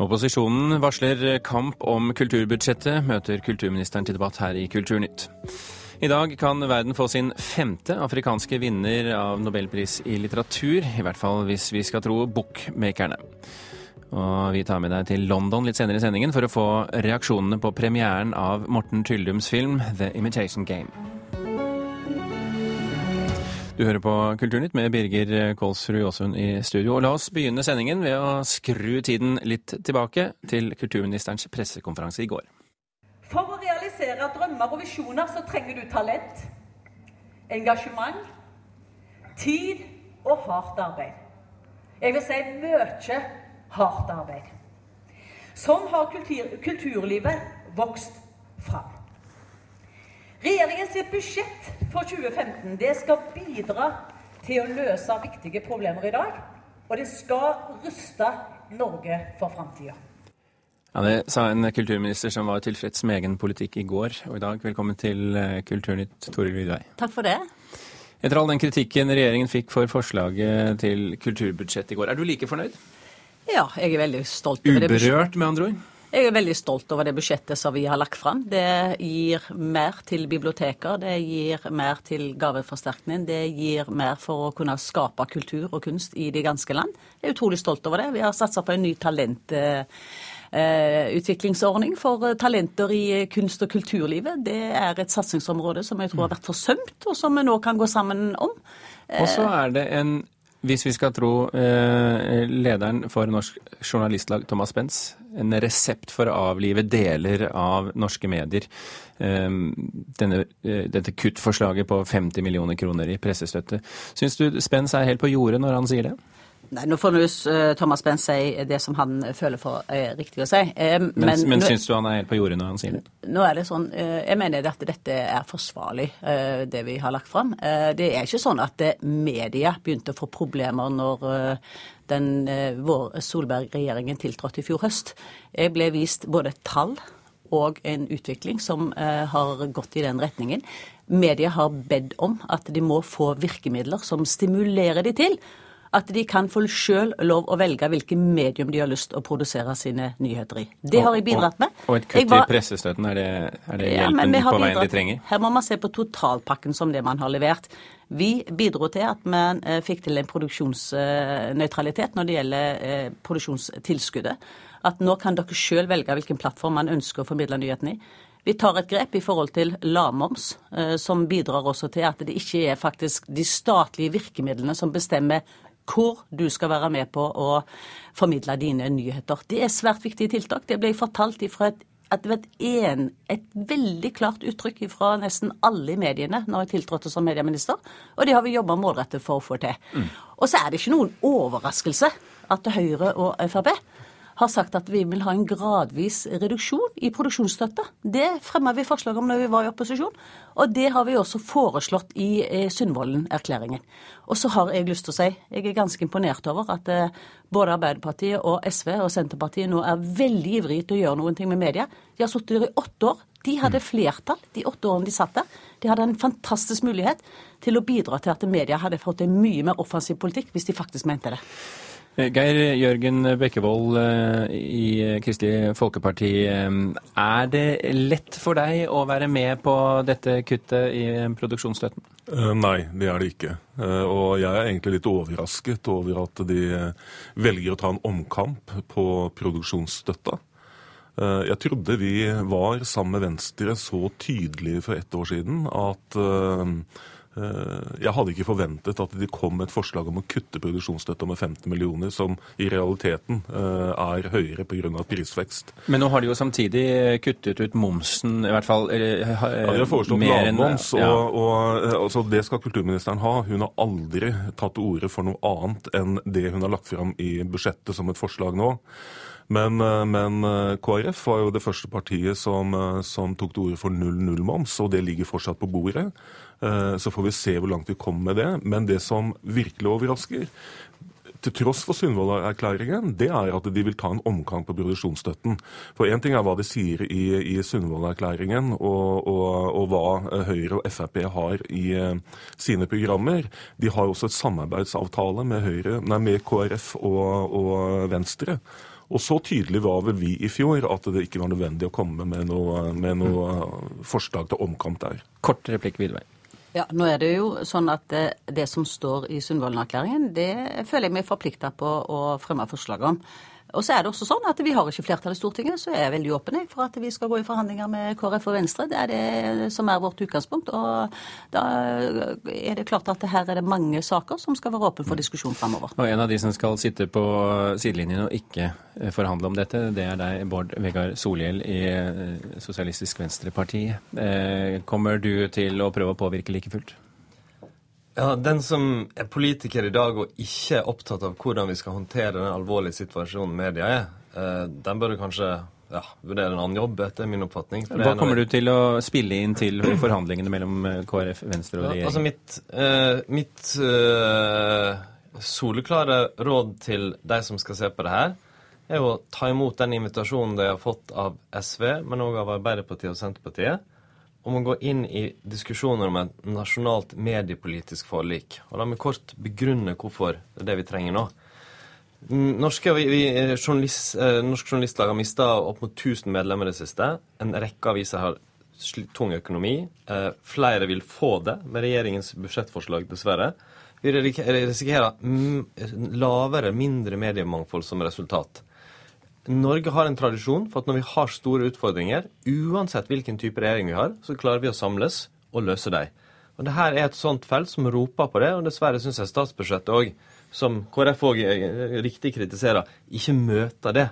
Opposisjonen varsler kamp om kulturbudsjettet, møter kulturministeren til debatt her i Kulturnytt. I dag kan verden få sin femte afrikanske vinner av nobelpris i litteratur, i hvert fall hvis vi skal tro bookmakerne. Og vi tar med deg til London litt senere i sendingen for å få reaksjonene på premieren av Morten Tyldums film The Imitation Game. Du hører på Kulturnytt med Birger Kolsrud Aasund i studio. Og la oss begynne sendingen ved å skru tiden litt tilbake til kulturministerens pressekonferanse i går. For å realisere drømmer og visjoner så trenger du talent, engasjement, tid og hardt arbeid. Jeg vil si mye hardt arbeid. Sånn har kultur, kulturlivet vokst fram. Regjeringens budsjett for 2015 det skal bidra til å løse viktige problemer i dag. Og det skal ruste Norge for framtida. Ja, Det sa en kulturminister som var tilfreds med egen politikk i går og i dag. Velkommen til eh, Kulturnytt, Toril Vidvei. Takk for det. Etter all den kritikken regjeringen fikk for forslaget til kulturbudsjett i går, er du like fornøyd? Ja, jeg er veldig stolt over det. Uberørt, med andre ord? Jeg er veldig stolt over det budsjettet som vi har lagt fram. Det gir mer til biblioteker, det gir mer til gaveforsterkning, det gir mer for å kunne skape kultur og kunst i det ganske land. Jeg er utrolig stolt over det. Vi har satsa på en ny talentutviklingsordning for talenter i kunst- og kulturlivet. Det er et satsingsområde som jeg tror har vært forsømt, og som vi nå kan gå sammen om. Og så er det en hvis vi skal tro eh, lederen for Norsk Journalistlag, Thomas Benz, en resept for å avlive deler av norske medier. Eh, denne, eh, dette kuttforslaget på 50 millioner kroner i pressestøtte. Syns du Spence er helt på jordet når han sier det? Nei, Nå får uh, Thomas Benz si det som han føler for er riktig å si. Eh, men men, men syns du han er helt på jordet når han sier det? Nå er det sånn, eh, Jeg mener at dette er forsvarlig, eh, det vi har lagt fram. Eh, det er ikke sånn at eh, media begynte å få problemer når den vår Solberg-regjeringen tiltrådte i fjor høst. Jeg ble vist både tall og en utvikling som har gått i den retningen. Media har bedt om at de må få virkemidler som stimulerer de til at de kan få sjøl lov å velge hvilke medium de har lyst å produsere sine nyheter i. Det har jeg bidratt med. Og, et kutt var, i pressestøtten, er det, er det hjelpen ja, på veien de trenger? Her må man se på totalpakken som det man har levert. Vi bidro til at man eh, fikk til en produksjonsnøytralitet når det gjelder eh, produksjonstilskuddet. At nå kan dere sjøl velge hvilken plattform man ønsker å formidle nyhetene i. Vi tar et grep i forhold til lavmoms, eh, som bidrar også til at det ikke er faktisk de statlige virkemidlene som bestemmer hvor du skal være med på å formidle dine nyheter. Det er svært viktige tiltak. Det ble fortalt ifra et at det var et, en, et veldig klart uttrykk fra nesten alle i mediene når jeg tiltrådte som medieminister, og det har vi jobba målrettet for å få til. Mm. Og så er det ikke noen overraskelse at Høyre og Frp har sagt at vi vil ha en gradvis reduksjon i produksjonsstøtte. Det fremma vi forslag om når vi var i opposisjon, og det har vi også foreslått i eh, Sundvolden-erklæringen. Og så har jeg lyst til å si, jeg er ganske imponert over at eh, både Arbeiderpartiet og SV og Senterpartiet nå er veldig ivrige til å gjøre ting med media. De har sittet der i åtte år. De hadde flertall de åtte årene de satt der. De hadde en fantastisk mulighet til å bidra til at media hadde fått en mye mer offensiv politikk hvis de faktisk mente det. Geir Jørgen Bekkevold eh, i Kristelig Folkeparti. Eh, er det lett for deg å være med på dette kuttet i produksjonsstøtten? Eh, nei, det er det ikke. Og jeg er egentlig litt overrasket over at de velger å ta en omkamp på produksjonsstøtta. Jeg trodde vi var sammen med Venstre så tydelige for ett år siden at Eh, jeg hadde ikke forventet at de kom med et forslag om å kutte produksjonsstøtta med 15 millioner, som i realiteten eh, er høyere pga. prisvekst. Men nå har de jo samtidig kuttet ut momsen, i hvert fall eh, ja, De har foreslått lavmoms, ja. og, og altså, det skal kulturministeren ha. Hun har aldri tatt til orde for noe annet enn det hun har lagt fram i budsjettet som et forslag nå. Men, men, KrF var jo det første partiet som, som tok til orde for null null-moms, og det ligger fortsatt på bordet. Eh, så får vi se hvor langt vi kommer med det. Men det som virkelig overrasker, til tross for Sundvolden-erklæringen, det er at de vil ta en omkamp på produksjonsstøtten. For én ting er hva de sier i, i Sundvolden-erklæringen, og, og, og, hva Høyre og Frp har i uh, sine programmer. De har også et samarbeidsavtale med, Høyre, nei, med KrF og, og Venstre Og så tydelig var vel vi i fjor at det ikke var nødvendig å komme med noe, med noe mm. forslag til omkamp der. Kort replikk, Vidvei. Ja, nå er det jo sånn at det, det som står i Sundvolden-erklæringen, det føler jeg meg forplikta på å fremme forslag om. Og så er det også sånn at vi har ikke flertall i Stortinget, så jeg er veldig åpen for at vi skal gå i forhandlinger med KrF og Venstre. Det er det som er vårt utgangspunkt. Og da er det klart at her er det mange saker som skal være åpne for diskusjon framover. Og en av de som skal sitte på sidelinjen og ikke eh, forhandle om dette, det er deg, Bård Vegar Solhjell i eh, Sosialistisk Venstreparti. Eh, kommer du til å prøve å påvirke like fullt? Ja, Den som er politiker i dag og ikke er opptatt av hvordan vi skal håndtere den alvorlige situasjonen media er, eh, den bør kanskje ja, vurdere en annen jobb, etter min oppfatning. Hva kommer du til å spille inn til forhandlingene mellom eh, KrF, Venstre og regjeringen? Ja, altså mitt, uh, mitt uh, soleklare råd til de som skal se på det her, er å ta imot den invitasjonen de har fått av SV, men òg av Arbeiderpartiet og Senterpartiet, om å gå inn i diskusjoner om et nasjonalt mediepolitisk forlik. Og La meg kort begrunne hvorfor det er det vi trenger nå. Norske, vi, vi, journalist, eh, Norsk Journalistlag har mista opp mot 1000 medlemmer i det siste. En rekke aviser har tung økonomi. Eh, flere vil få det med regjeringens budsjettforslag, dessverre. Vi risikerer lavere, mindre mediemangfold som resultat. Norge har en tradisjon for at når vi har store utfordringer, uansett hvilken type regjering vi har, så klarer vi å samles og løse dem. Og det her er et sånt felt som roper på det, og dessverre syns jeg statsbudsjettet òg, som KrF òg eh, riktig kritiserer, ikke møter det.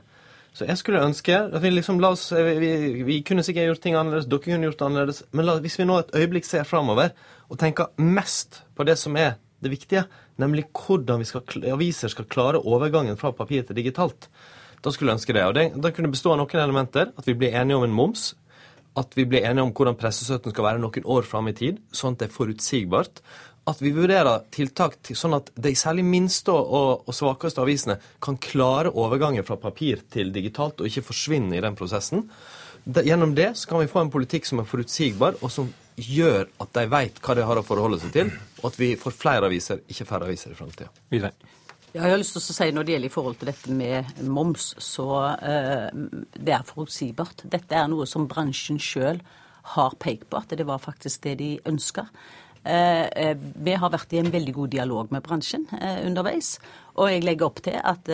Så jeg skulle ønske at vi liksom la oss vi, vi, kunne sikkert gjort ting annerledes, dere kunne gjort det annerledes, men la, hvis vi nå et øyeblikk ser framover og tenker mest på det som er det viktige, nemlig hvordan vi skal, aviser skal klare overgangen fra papir til digitalt, da skulle jeg ønske det. Og det, det kunne bestå av noen elementer. At vi blir enige om en moms. At vi blir enige om hvordan pressestøtten skal være noen år fram i tid, sånn at det er forutsigbart. At vi vurderer tiltak til, sånn at de særlig minste og, og, svakeste avisene kan klare overgangen fra papir til digitalt og ikke forsvinne i den prosessen. Gjennom det så kan vi få en politikk som er forutsigbar, og som gjør at de vet hva de har å forholde seg til, og at vi får flere aviser, ikke færre aviser i framtida. Ja, jeg har lyst til å si Når det gjelder i forhold til dette med moms, så uh, det er forutsigbart. Dette er noe som bransjen sjøl har pekt på, at det var faktisk det de ønska. Uh, uh, vi har vært i en veldig god dialog med bransjen underveis. Og jeg legger opp til at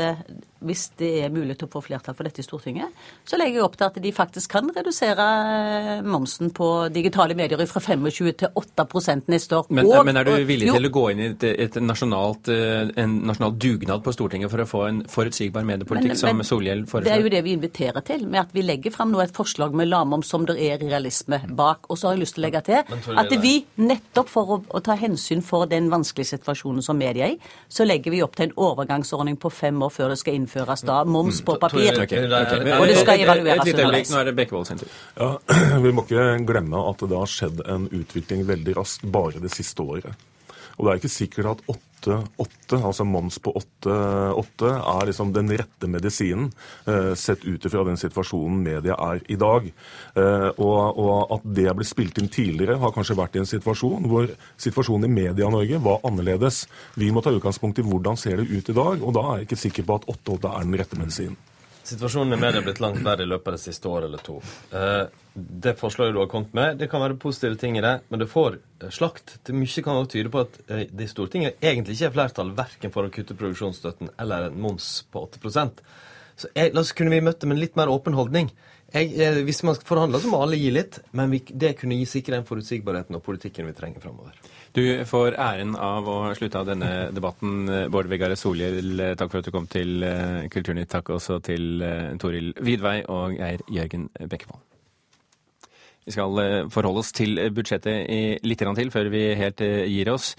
hvis det er mulig til å få flertall for dette i Stortinget, så legger jeg opp til at de faktisk kan redusere eh, momsen på digitale medier fra 25 til 8 neste år. Men, og, men er du villig til å gå inn i et, et nasjonalt, eh, en nasjonal dugnad på Stortinget for å få en forutsigbar mediepolitikk, men, men, som Solhjell foreslår? Det er jo det vi inviterer til, med at vi legger fram nå et forslag med lavmoms som det er realisme bak. Og så har jeg lyst til å legge til at vi nettopp for å, å ta hensyn for den vanskelige situasjonen som media er i, så legger vi opp til en overgangsordning på fem år før det skal innføres da moms på papir. Okay, okay. Og det skal evalueres underveis. Nå er det Bekkevold sin tur. Ja, vi må ikke glemme at det har skjedd en utvikling veldig raskt bare det siste året. Og det er ikke sikkert at 8, 8 altså moms på 8, 8 er liksom den rette medisinen, eh, sett ut ifra den situasjonen media er i dag. Eh, og, og, at det ble spilt inn tidligere, har kanskje vært i en situasjon hvor situasjonen i Media-Norge var annerledes. Vi må ta utgangspunkt i hvordan ser det ut i dag, og da er jeg ikke sikker på at 8-8 er den rette medisinen. Situasjonen i media er blitt langt verre i løpet av det siste året eller to. Eh, det forslaget du har kommet med, det kan være positive ting i det, men det får eh, slakt. Det Mye kan også tyde på at eh, det i Stortinget egentlig ikke er flertall verken for å kutte produksjonsstøtten eller en moms på 8% Så jeg, la oss kunne vi møtt det med en litt mer åpen holdning. Jeg, hvis man skal forhandle, så må alle gi litt, men vi, det kunne gi sikre den forutsigbarheten og politikken vi trenger framover. Du får æren av å slutte av denne debatten. Bård Vegar Solhjell, takk for at du kom til eh, Kulturnytt. Takk også til eh, Toril Vidvei og Geir Jørgen Bekkevold. Vi skal eh, forholde oss til budsjettet litt til før vi helt gir oss.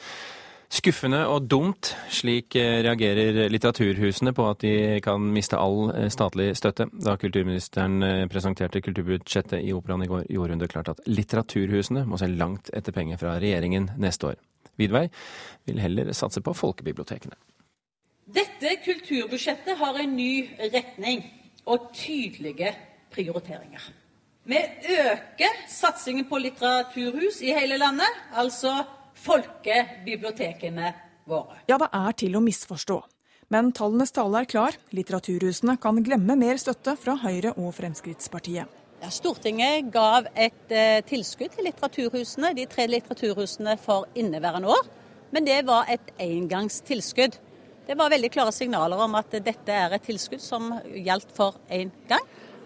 Skuffende og dumt, slik eh, reagerer litteraturhusene på at de kan miste all eh, statlig støtte. Da kulturministeren eh, presenterte kulturbudsjettet i Operaen i går, gjorde hun det klart at litteraturhusene må se langt etter penger fra regjeringen neste år. Vidvei vil heller satse på folkebibliotekene. Dette kulturbudsjettet har en ny retning og tydelige prioriteringer. Vi øker satsingen på litteraturhus i hele landet, altså folkebibliotekene våre. Ja, det er til å misforstå. Men tallenes tale er klar. Litteraturhusene kan glemme mer støtte fra Høyre og Fremskrittspartiet. Ja, Stortinget gav et eh, tilskudd til litteraturhusene, de tre litteraturhusene for inneværende år. Men det var et engangstilskudd. Det var veldig klare signaler om at dette er et tilskudd som gjaldt for én gang.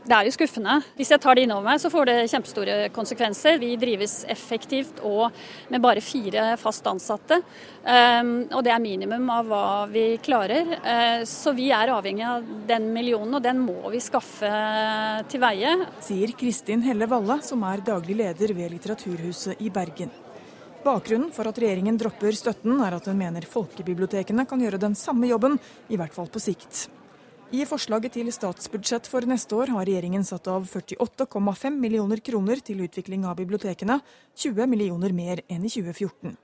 Det er jo skuffende. Hvis jeg tar det innover meg, så får det kjempestore konsekvenser. Vi drives effektivt og med bare fire fast ansatte. Um, og det er minimum av hva vi klarer. Uh, så vi er avhengig av den millionen, og den må vi skaffe til veie. Sier Kristin Helle Valle, som er daglig leder ved Litteraturhuset i Bergen. Bakgrunnen for at regjeringen dropper støtten, er at hun mener folkebibliotekene kan gjøre den samme jobben, i hvert fall på sikt. I forslaget til statsbudsjett for neste år har regjeringen satt av 48,5 millioner kroner til utvikling av bibliotekene, 20 millioner mer enn i 2014.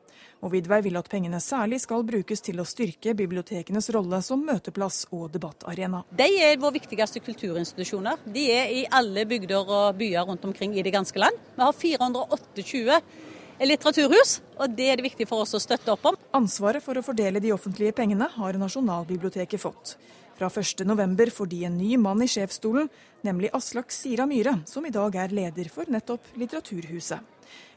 Og Vidvei vil at pengene særlig skal brukes til å styrke bibliotekenes rolle som møteplass og debattarena. De er våre viktigste kulturinstitusjoner. De er i alle bygder og byer rundt omkring i det ganske land. Vi har 428 litteraturhus, og det er det viktig for oss å støtte opp om. Ansvaret for å fordele de offentlige pengene har Nasjonalbiblioteket fått. Fra 1.11 får de en ny mann i sjefsstolen, nemlig Aslak Sira Myhre, som i dag er leder for nettopp Litteraturhuset.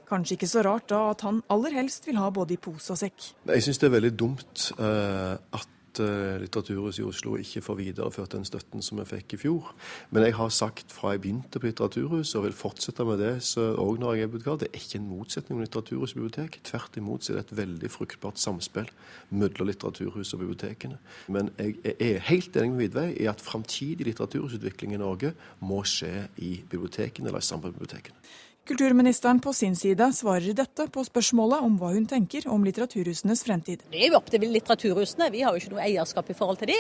Kanskje ikke så rart da at han aller helst vil ha både i pose og sekk. Jeg syns det er veldig dumt uh, at uh, Litteraturhuset i Oslo ikke får videreført den støtten som vi fikk i fjor. Men jeg har sagt fra jeg begynte på Litteraturhuset, og vil fortsette med det òg når jeg er bibliotekar, det er ikke en motsetning mellom Litteraturhuset og bibliotek. Tvert imot så er det et veldig fruktbart samspill mellom Litteraturhuset og bibliotekene. Men jeg er helt enig med Vidvei i at framtidig litteraturhusutvikling i Norge må skje i bibliotekene eller i samarbeid med bibliotekene. Kulturministeren på sin side svarer dette på spørsmålet om hva hun tenker om litteraturhusenes fremtid. Det er jo opp til litteraturhusene, vi har jo ikke noe eierskap i forhold til de.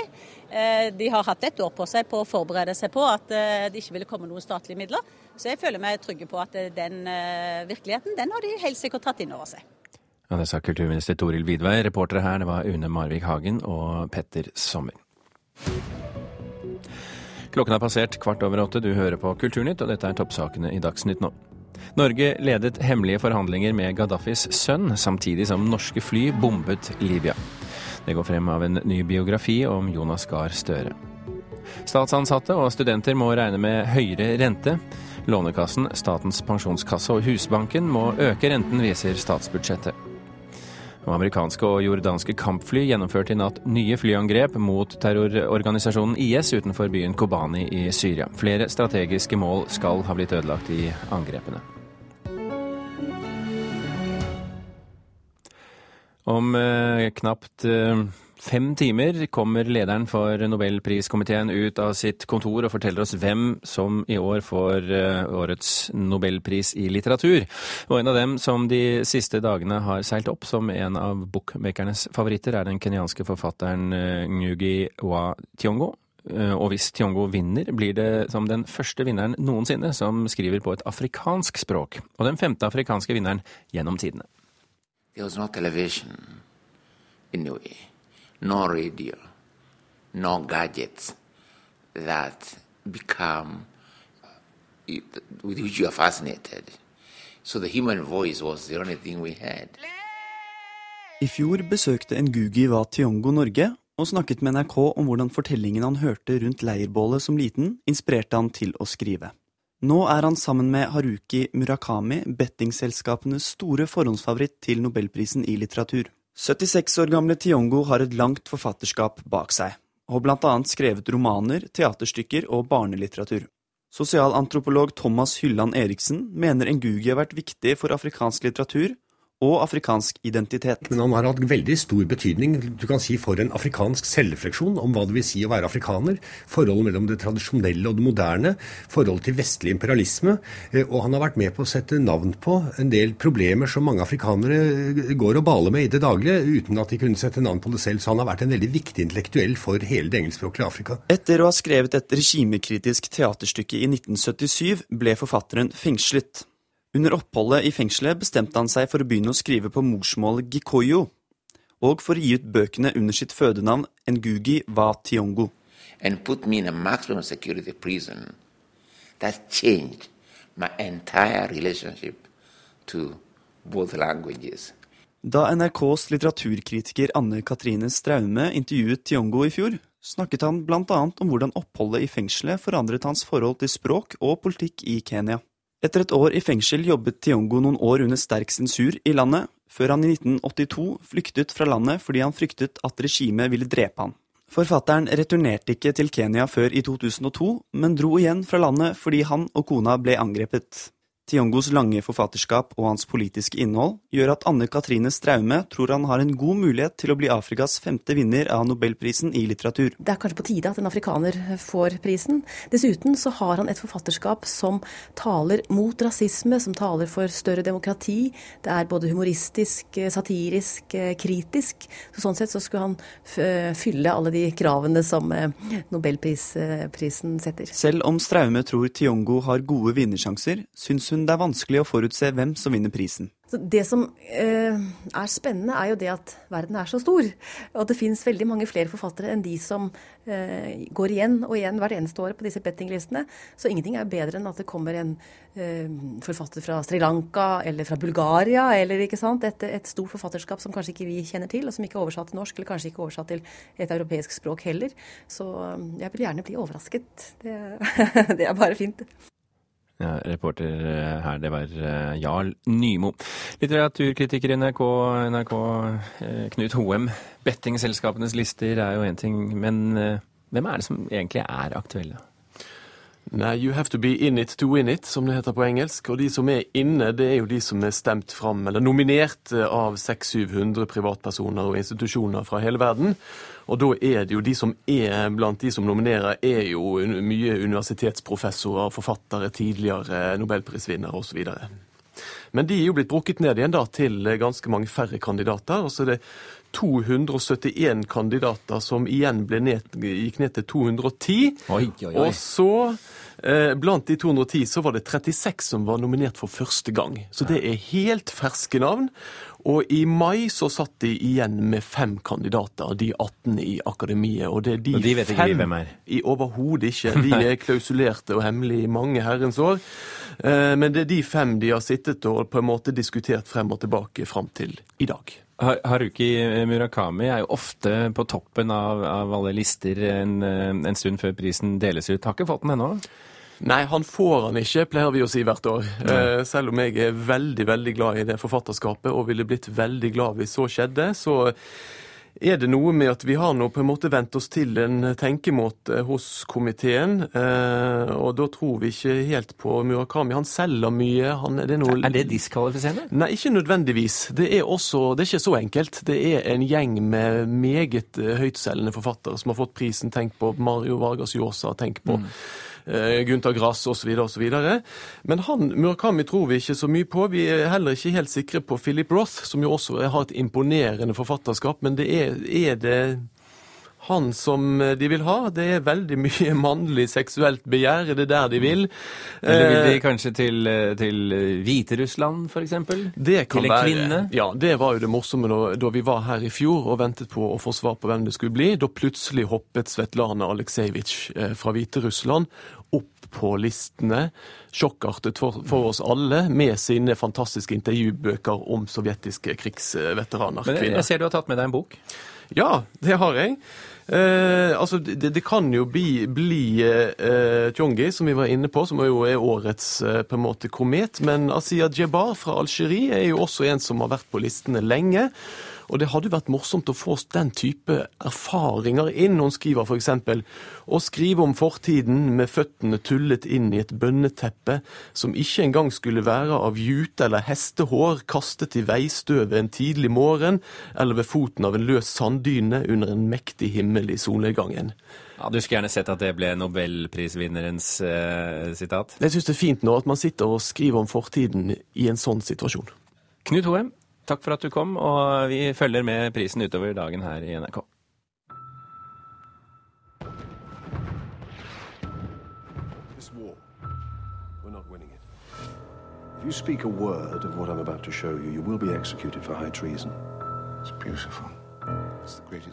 Eh, de har hatt et år på seg på å forberede seg på at eh, det ikke ville komme noen statlige midler. Så jeg føler meg trygge på at eh, den virkeligheten, den har de helt sikkert tatt inn over seg. Ja, Det sa kulturminister Toril Vidvei. Reportere her det var Une Marvik Hagen og Petter Sommer. Klokken har passert kvart over åtte. Du hører på Kulturnytt, og dette er toppsakene i Dagsnytt nå. Norge ledet hemmelige forhandlinger med Gaddafis sønn, samtidig som norske fly bombet Libya. Det går frem av en ny biografi om Jonas Gahr Støre. Statsansatte og studenter må regne med høyere rente. Lånekassen, Statens pensjonskasse og Husbanken må øke renten, viser statsbudsjettet. Og amerikanske og jordanske kampfly gjennomførte i natt nye flyangrep mot terrororganisasjonen IS utenfor byen Kobani i Syria. Flere strategiske mål skal ha blitt ødelagt i angrepene. Om eh, knapt eh, fem timer kommer lederen for nobelpriskomiteen ut av sitt kontor og forteller oss hvem som i år får eh, årets nobelpris i litteratur. Og en av dem som de siste dagene har seilt opp som en av bookmakernes favoritter, er den kenyanske forfatteren eh, Ngugi wa Tiongo. Eh, og hvis Tiongo vinner, blir det som den første vinneren noensinne som skriver på et afrikansk språk. Og den femte afrikanske vinneren gjennom tidene. There was no television in New way, no radio, no gadgets that become with which you are fascinated. So the human voice was the only thing we had. I fjor besøkte Ngugi wa Tiongo Norge og snakket med NRK om hvordan fortellingen han hørte rundt leirbålet som liten, inspirerte han til å skrive. Nå er han sammen med Haruki Murakami bettingselskapenes store forhåndsfavoritt til nobelprisen i litteratur. 76 år gamle Tiongo har et langt forfatterskap bak seg, og blant annet skrevet romaner, teaterstykker og barnelitteratur. Sosialantropolog Thomas Hylland Eriksen mener Ngugi har vært viktig for afrikansk litteratur, og afrikansk identitet. Men han har hatt veldig stor betydning du kan si, for en afrikansk selvrefleksjon om hva det vil si å være afrikaner. Forholdet mellom det tradisjonelle og det moderne. Forholdet til vestlig imperialisme. Eh, og han har vært med på å sette navn på en del problemer som mange afrikanere eh, går og baler med i det daglige, uten at de kunne sette navn på det selv. Så han har vært en veldig viktig intellektuell for hele det engelskspråklige Afrika. Etter å ha skrevet et regimekritisk teaterstykke i 1977 ble forfatteren fengslet. Under oppholdet i fengselet bestemte han seg for å begynne å skrive på morsmålet gikoyo, og for å gi ut bøkene under sitt fødenavn Ngugi wa Tiongo. And put me in a maximum security prison. That changed my entire relationship to both languages. Da NRKs litteraturkritiker Anne Katrine Straume intervjuet Tiongo i fjor, snakket han bl.a. om hvordan oppholdet i fengselet forandret hans forhold til språk og politikk i Kenya. Etter et år i fengsel jobbet Tiongo noen år under sterk sensur i landet, før han i 1982 flyktet fra landet fordi han fryktet at regimet ville drepe han. Forfatteren returnerte ikke til Kenya før i 2002, men dro igjen fra landet fordi han og kona ble angrepet. Tiongos lange forfatterskap og hans politiske innhold gjør at Anne Katrine Straume tror han har en god mulighet til å bli Afrikas femte vinner av nobelprisen i litteratur. Det er kanskje på tide at en afrikaner får prisen. Dessuten så har han et forfatterskap som taler mot rasisme, som taler for større demokrati. Det er både humoristisk, satirisk, kritisk. Så sånn sett så skulle han fylle alle de kravene som eh, nobelprisen setter. Selv om Straume tror Tiongo har gode vinnersjanser, syns hun hun det er vanskelig å forutse hvem som vinner prisen. det som eh, er spennende, er jo det at verden er så stor. Og det fins veldig mange flere forfattere enn de som eh, går igjen og igjen hvert eneste år på disse bettinglistene. Så ingenting er bedre enn at det kommer en eh, forfatter fra Sri Lanka eller fra Bulgaria, eller ikke sant, et, et, stort forfatterskap som kanskje ikke vi kjenner til, og som ikke er oversatt til norsk, eller kanskje ikke oversatt til et europeisk språk heller. Så eh, jeg vil gjerne bli overrasket. Det, det er bare fint. Ja, reporter eh, her, det var eh, Jarl Nymo. Litteraturkritiker i NRK, NRK eh, Knut Hoem. Bettingselskapenes lister er jo én ting, men hvem er det som egentlig er aktuelle? Nei, you have to be in it to win it, som det heter på engelsk. Og de som er inne, det er jo de som er stemt fram, eller nominert av 600-700 privatpersoner og institusjoner fra hele verden. Og da er det jo de som er blant de som nominerer, er jo mye universitetsprofessorer, forfattere, tidligere nobelprisvinnere osv. Men de er jo blitt brukket ned igjen da til ganske mange færre kandidater. og så er det 271 kandidater som igjen ned, gikk ned til 210. Oi, oi, oi. Og så Eh, blant de 210 så var det 36 som var nominert for første gang. Så det er helt ferske navn. Og i mai så satt de igjen med fem kandidater, de 18 i akademiet. Og det er de, og de vet ikke fem hvem er? I Overhodet ikke. De er klausulerte og hemmelige i mange herrens år. Eh, men det er de fem de har sittet og på en måte diskutert frem og tilbake fram til i dag. Haruki Murakami er jo ofte på toppen av, av alle lister en, en, stund før prisen deles ut. Har ikke fått den ennå? Nei, han får han ikke, pleier vi å si hvert år. Eh, selv om jeg er veldig veldig glad i det forfatterskapet og ville blitt veldig glad hvis så skjedde. så er det noe med at vi har nå på en måte vent oss til en tenkemåte hos komiteen. Eh, og da tror vi ikke helt på Murakami. Han selger mye. Han, det er, noe... er, det diskvalifiserende? Nei, ikke nødvendigvis. Det er, også, det er ikke så enkelt. Det er en gjeng med meget høytselgende forfattere som har fått prisen. Tenk på Mario Vargas Llosa. Tenk på mm. Eh, Gunther Grass osv. osv. Men han Murakami tror vi ikke så mye på. Vi er heller ikke helt sikre på Philip Roth, som jo også har et imponerende forfatterskap. Men det er, er det han som de vil ha. Det er veldig mye mannlig seksuelt begjær. Er det der de vil? Eller vil de eh, kanskje til, til Hviterussland, f.eks.? Det kan til en være. kvinne? Ja, det var jo det morsomme da, da, vi var her i fjor og ventet på å få svar på hvem det skulle bli. Da plutselig hoppet Svetlana Aleksejevitsj eh, fra Hviterussland opp på listene, sjokkartet for, for, oss alle, med sine fantastiske intervjubøker om sovjetiske krigsveteraner. Men jeg, jeg ser du har tatt med deg en bok? Ja, det har jeg. Eh, altså, det, det, kan jo bli, bli eh, Tjongi, som vi var inne på, som jo er årets eh, på en måte komet. Men Asiya Djebar fra Algerie er jo også en som har vært på listene lenge. Og det hadde vært morsomt å få den type erfaringer inn. Hun skriver f.eks.: Å skrive om fortiden med føttene tullet inn i et bønneteppe som ikke engang skulle være av jute eller hestehår kastet i veistøvet en tidlig morgen, eller ved foten av en løs sanddyne under en mektig himmel i solnedgangen. Ja, Du skulle gjerne sett at det ble nobelprisvinnerens eh, sitat? Jeg syns det er fint nå at man sitter og skriver om fortiden i en sånn situasjon. Knut Hoem, Takk for at du kom, og vi følger med prisen utover dagen her i NRK. If you speak a word of what I'm about to show you, you will be executed for high treason. It's beautiful.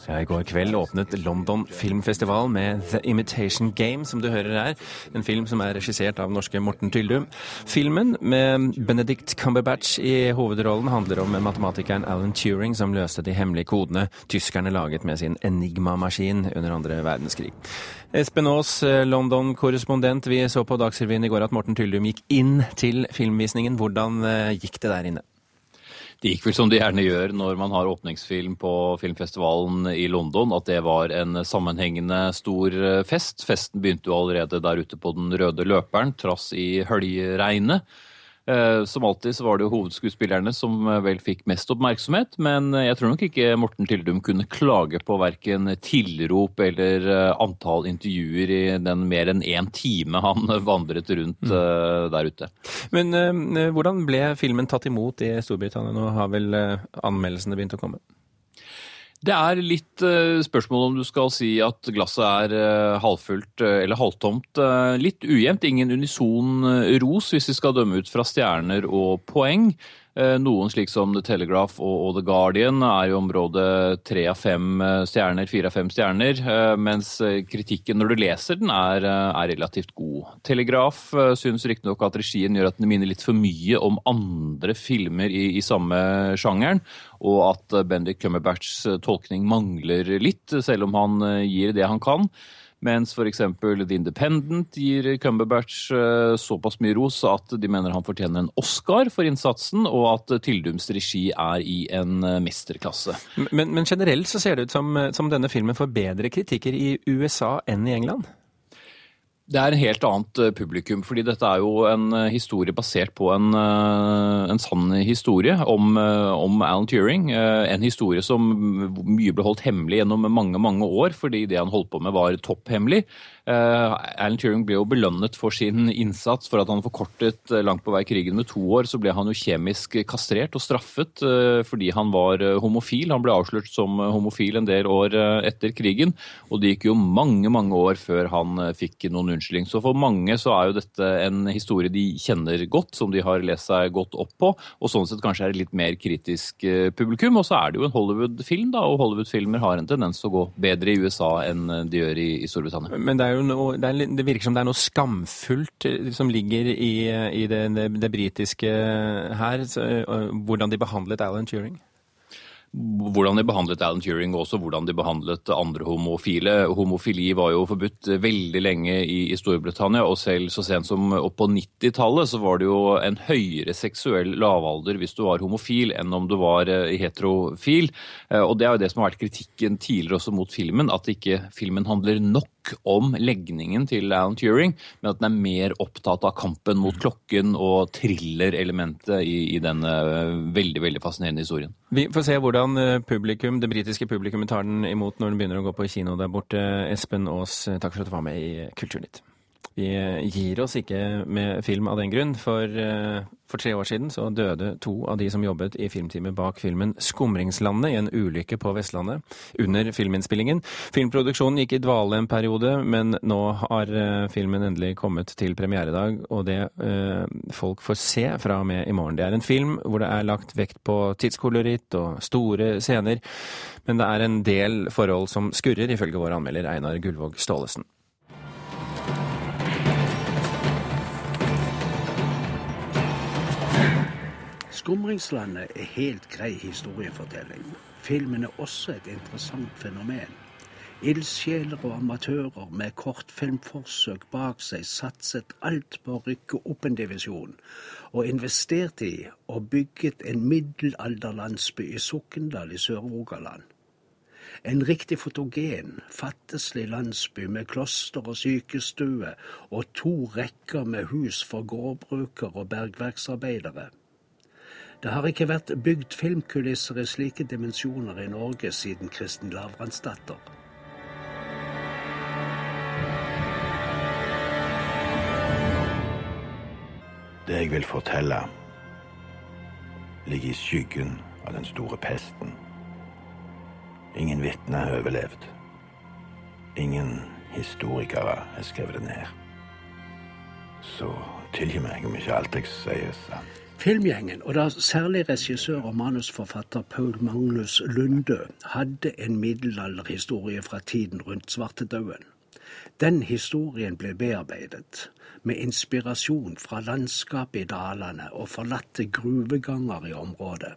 Ja, I går kveld åpnet London Filmfestival med The Imitation Game, som du hører her. En film som er regissert av norske Morten Tyldum. Filmen, med Benedict Cumberbatch i hovedrollen, handler om matematikeren Alan Turing som løste de hemmelige kodene tyskerne laget med sin Enigma-maskin under andre verdenskrig. Espen Aas, London-korrespondent. Vi så på Dagsrevyen i går at Morten Tyldum gikk inn til filmvisningen. Hvordan eh, gikk det der inne? Det gikk vel som det gjerne gjør når man har åpningsfilm på filmfestivalen i London, at det var en sammenhengende stor eh, fest. Festen begynte jo allerede der ute på den røde løperen, trass i høljregnet. Eh, som alltid så var det jo hovedskuespillerne som eh, vel fikk mest oppmerksomhet, men eh, jeg tror nok ikke Morten Tildum kunne klage på verken tilrop eller antall intervjuer i den mer enn én time han vandret rundt mm. der ute. Men hvordan ble filmen tatt imot i Storbritannia? Nå har vel anmeldelsene begynt å komme? Det er litt uh, spørsmål om du skal si at glasset er uh, halvfullt uh, eller halvtomt. litt ujevnt, ingen unison ros hvis vi skal dømme ut fra stjerner og poeng. Eh, noen slik som The Telegraph og, The Guardian er i området tre av fem eh, stjerner, fire av fem stjerner, eh, mens kritikken når du leser den er, er relativt god. Telegraph syns riktignok at regien gjør at den minner litt for mye om andre filmer i, i samme sjangeren, og at Bendik Cumberbatchs tolkning mangler litt, selv om han gir det han kan. Mens f.eks. The Independent gir Cumberbatch eh, såpass mye ros at de mener han fortjener en Oscar for innsatsen, og at Tyldums regi er i en eh, mesterklasse. Men, men generelt så ser det ut som, eh, som denne filmen får bedre kritikker i USA enn i England? Det er en helt annet eh, publikum, fordi dette er jo en eh, historie basert på en, eh, en sann historie om, om, Alan Turing. En historie som mye ble holdt hemmelig gjennom mange mange år, fordi det han holdt på med var topphemmelig. Uh, Alan Turing ble jo belønnet for sin innsats for at han forkortet uh, langt på vei krigen med to år. Så ble han jo kjemisk kastrert og straffet uh, fordi han var homofil. Han ble avslørt som homofil en del år etter krigen, og det gikk jo mange mange år før han fikk noen unnskyldning. Så for mange så er jo dette en historie de kjenner godt, som de har lest seg godt opp på, og sånn sett kanskje er det litt mer kritisk publikum. Og så er det jo en Hollywood-film, da, og Hollywood-filmer har en tendens til å gå bedre i USA enn de gjør i, i Storbritannia. Men det er jo noe, det, er, det, virker som det er noe skamfullt eh, som ligger i, i det, det, det britiske her. Så, hvordan de behandlet Alan Turing hvordan de behandlet Alan Turing, og også hvordan de behandlet andre homofile. Homofili var jo forbudt veldig lenge i, i Storbritannia, og selv så sent som opp på 90-tallet så var det jo en høyere seksuell lavalder hvis du var homofil enn om du var uh, heterofil. Og det er jo det som har vært kritikken tidligere også mot filmen, at ikke filmen handler nok om legningen til Alan Turing, men at den er mer opptatt av kampen mot klokken og thriller-elementet i, i denne uh, veldig, veldig fascinerende historien. Vi får se hvordan eh, publikum, det britiske publikummet tar den imot når den begynner å gå på kino der borte. Espen Aas, takk for at du var med i Kulturnytt. Vi gir oss ikke med film av den grunn, for eh, for tre år siden så døde to av de som jobbet i filmteamet bak filmen 'Skumringslandet' i en ulykke på Vestlandet under filminnspillingen. Filmproduksjonen gikk i dvale en periode, men nå har eh, filmen endelig kommet til premieredag, og det eh, folk får se fra og med i morgen. Det er en film hvor det er lagt vekt på tidskoloritt og store scener, men det er en del forhold som skurrer, ifølge vår anmelder Einar Gullvåg Staalesen. Skumringslandet er helt grei historiefortelling. Filmen er også et interessant fenomen. Ildsjeler og amatører med kortfilmforsøk bak seg satset alt på å rykke opp en divisjon, og investerte i og bygget en middelalderlandsby i Sokndal i Sør-Rogaland. En riktig fotogen, fattigslig landsby med kloster og sykestue og to rekker med hus for gårdbrukere og bergverksarbeidere. Det har ikke vært bygd filmkulisser i slike dimensjoner i Norge siden Kristen Lavransdatter. Det jeg vil fortelle, ligger i skyggen av den store pesten. Ingen vitner har overlevd. Ingen historikere har skrevet det ned. Så tilgi meg om ikke alt jeg sier er sant. Filmgjengen, og da særlig regissør og manusforfatter Paul Magnus Lunde, hadde en middelalderhistorie fra tiden rundt svartedauden. Den historien ble bearbeidet med inspirasjon fra landskapet i dalene og forlatte gruveganger i området.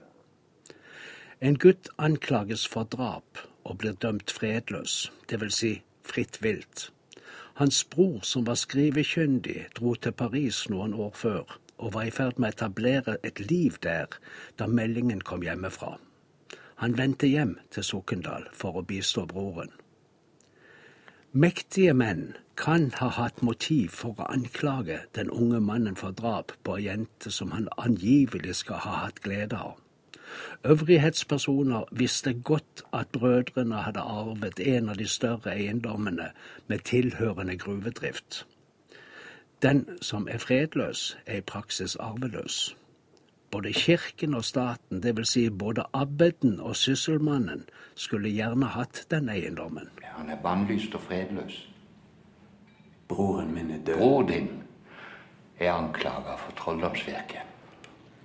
En gutt anklages for drap og blir dømt fredløs, dvs. Si fritt vilt. Hans bror, som var skrivekyndig, dro til Paris noen år før og var i ferd med å etablere et liv der da meldingen kom hjemmefra. Han vendte hjem til Sokndal for å bistå broren. Mektige menn kan ha hatt motiv for å anklage den unge mannen for drap på ei jente som han angivelig skal ha hatt glede av. Øvrighetspersoner visste godt at brødrene hadde arvet en av de større eiendommene med tilhørende gruvedrift. Den som er fredløs, er i praksis arveløs. Både kirken og staten, dvs. Si både abbeden og sysselmannen, skulle gjerne hatt den eiendommen. Han er bannlyst og fredløs. Broren min er død. Bror din er anklaga for trolldomsvirke.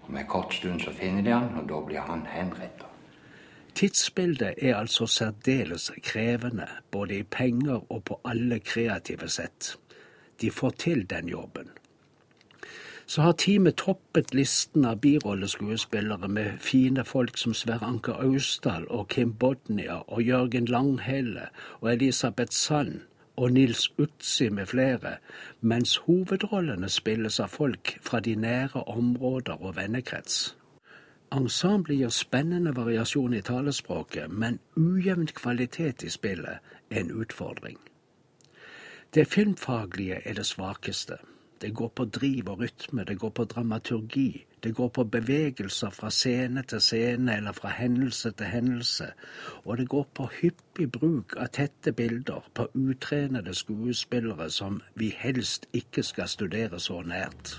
Om en kort stund så finner de han, og da blir han henrettet. Tidsbildet er altså særdeles krevende, både i penger og på alle kreative sett de får til den jobben. Så har teamet toppet listen av birolleskuespillere med fine folk som Sverre Anker Austdal og Kim Bodnia og Jørgen Langhelle og Elisabeth Sand og Nils Utsi med flere, mens hovedrollene spilles av folk fra de nære områder og vennekrets. Ensemblet gir spennende variasjon i talespråket, men ujevn kvalitet i spillet er en utfordring. Det filmfaglige er det svakeste. Det går på driv og rytme, det går på dramaturgi, det går på bevegelser fra scene til scene eller fra hendelse til hendelse, og det går på hyppig bruk av tette bilder på utrenede skuespillere som vi helst ikke skal studere så nært.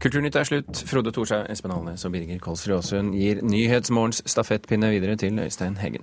Kulturnytt er slutt. Frode Thorshaug, Espen Alnes og Birger Kolsrud Aasund gir Nyhetsmorgens stafettpinne videre til Øystein Heggen.